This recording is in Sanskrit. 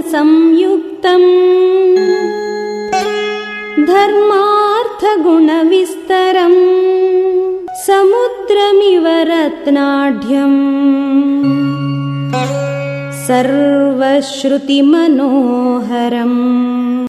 संयुक्तम्। धर्मार्थगुणविस्तरम्। समुद्रमिव रत्नाढ्यम्। सर्वश्रुतिमनोहरम्।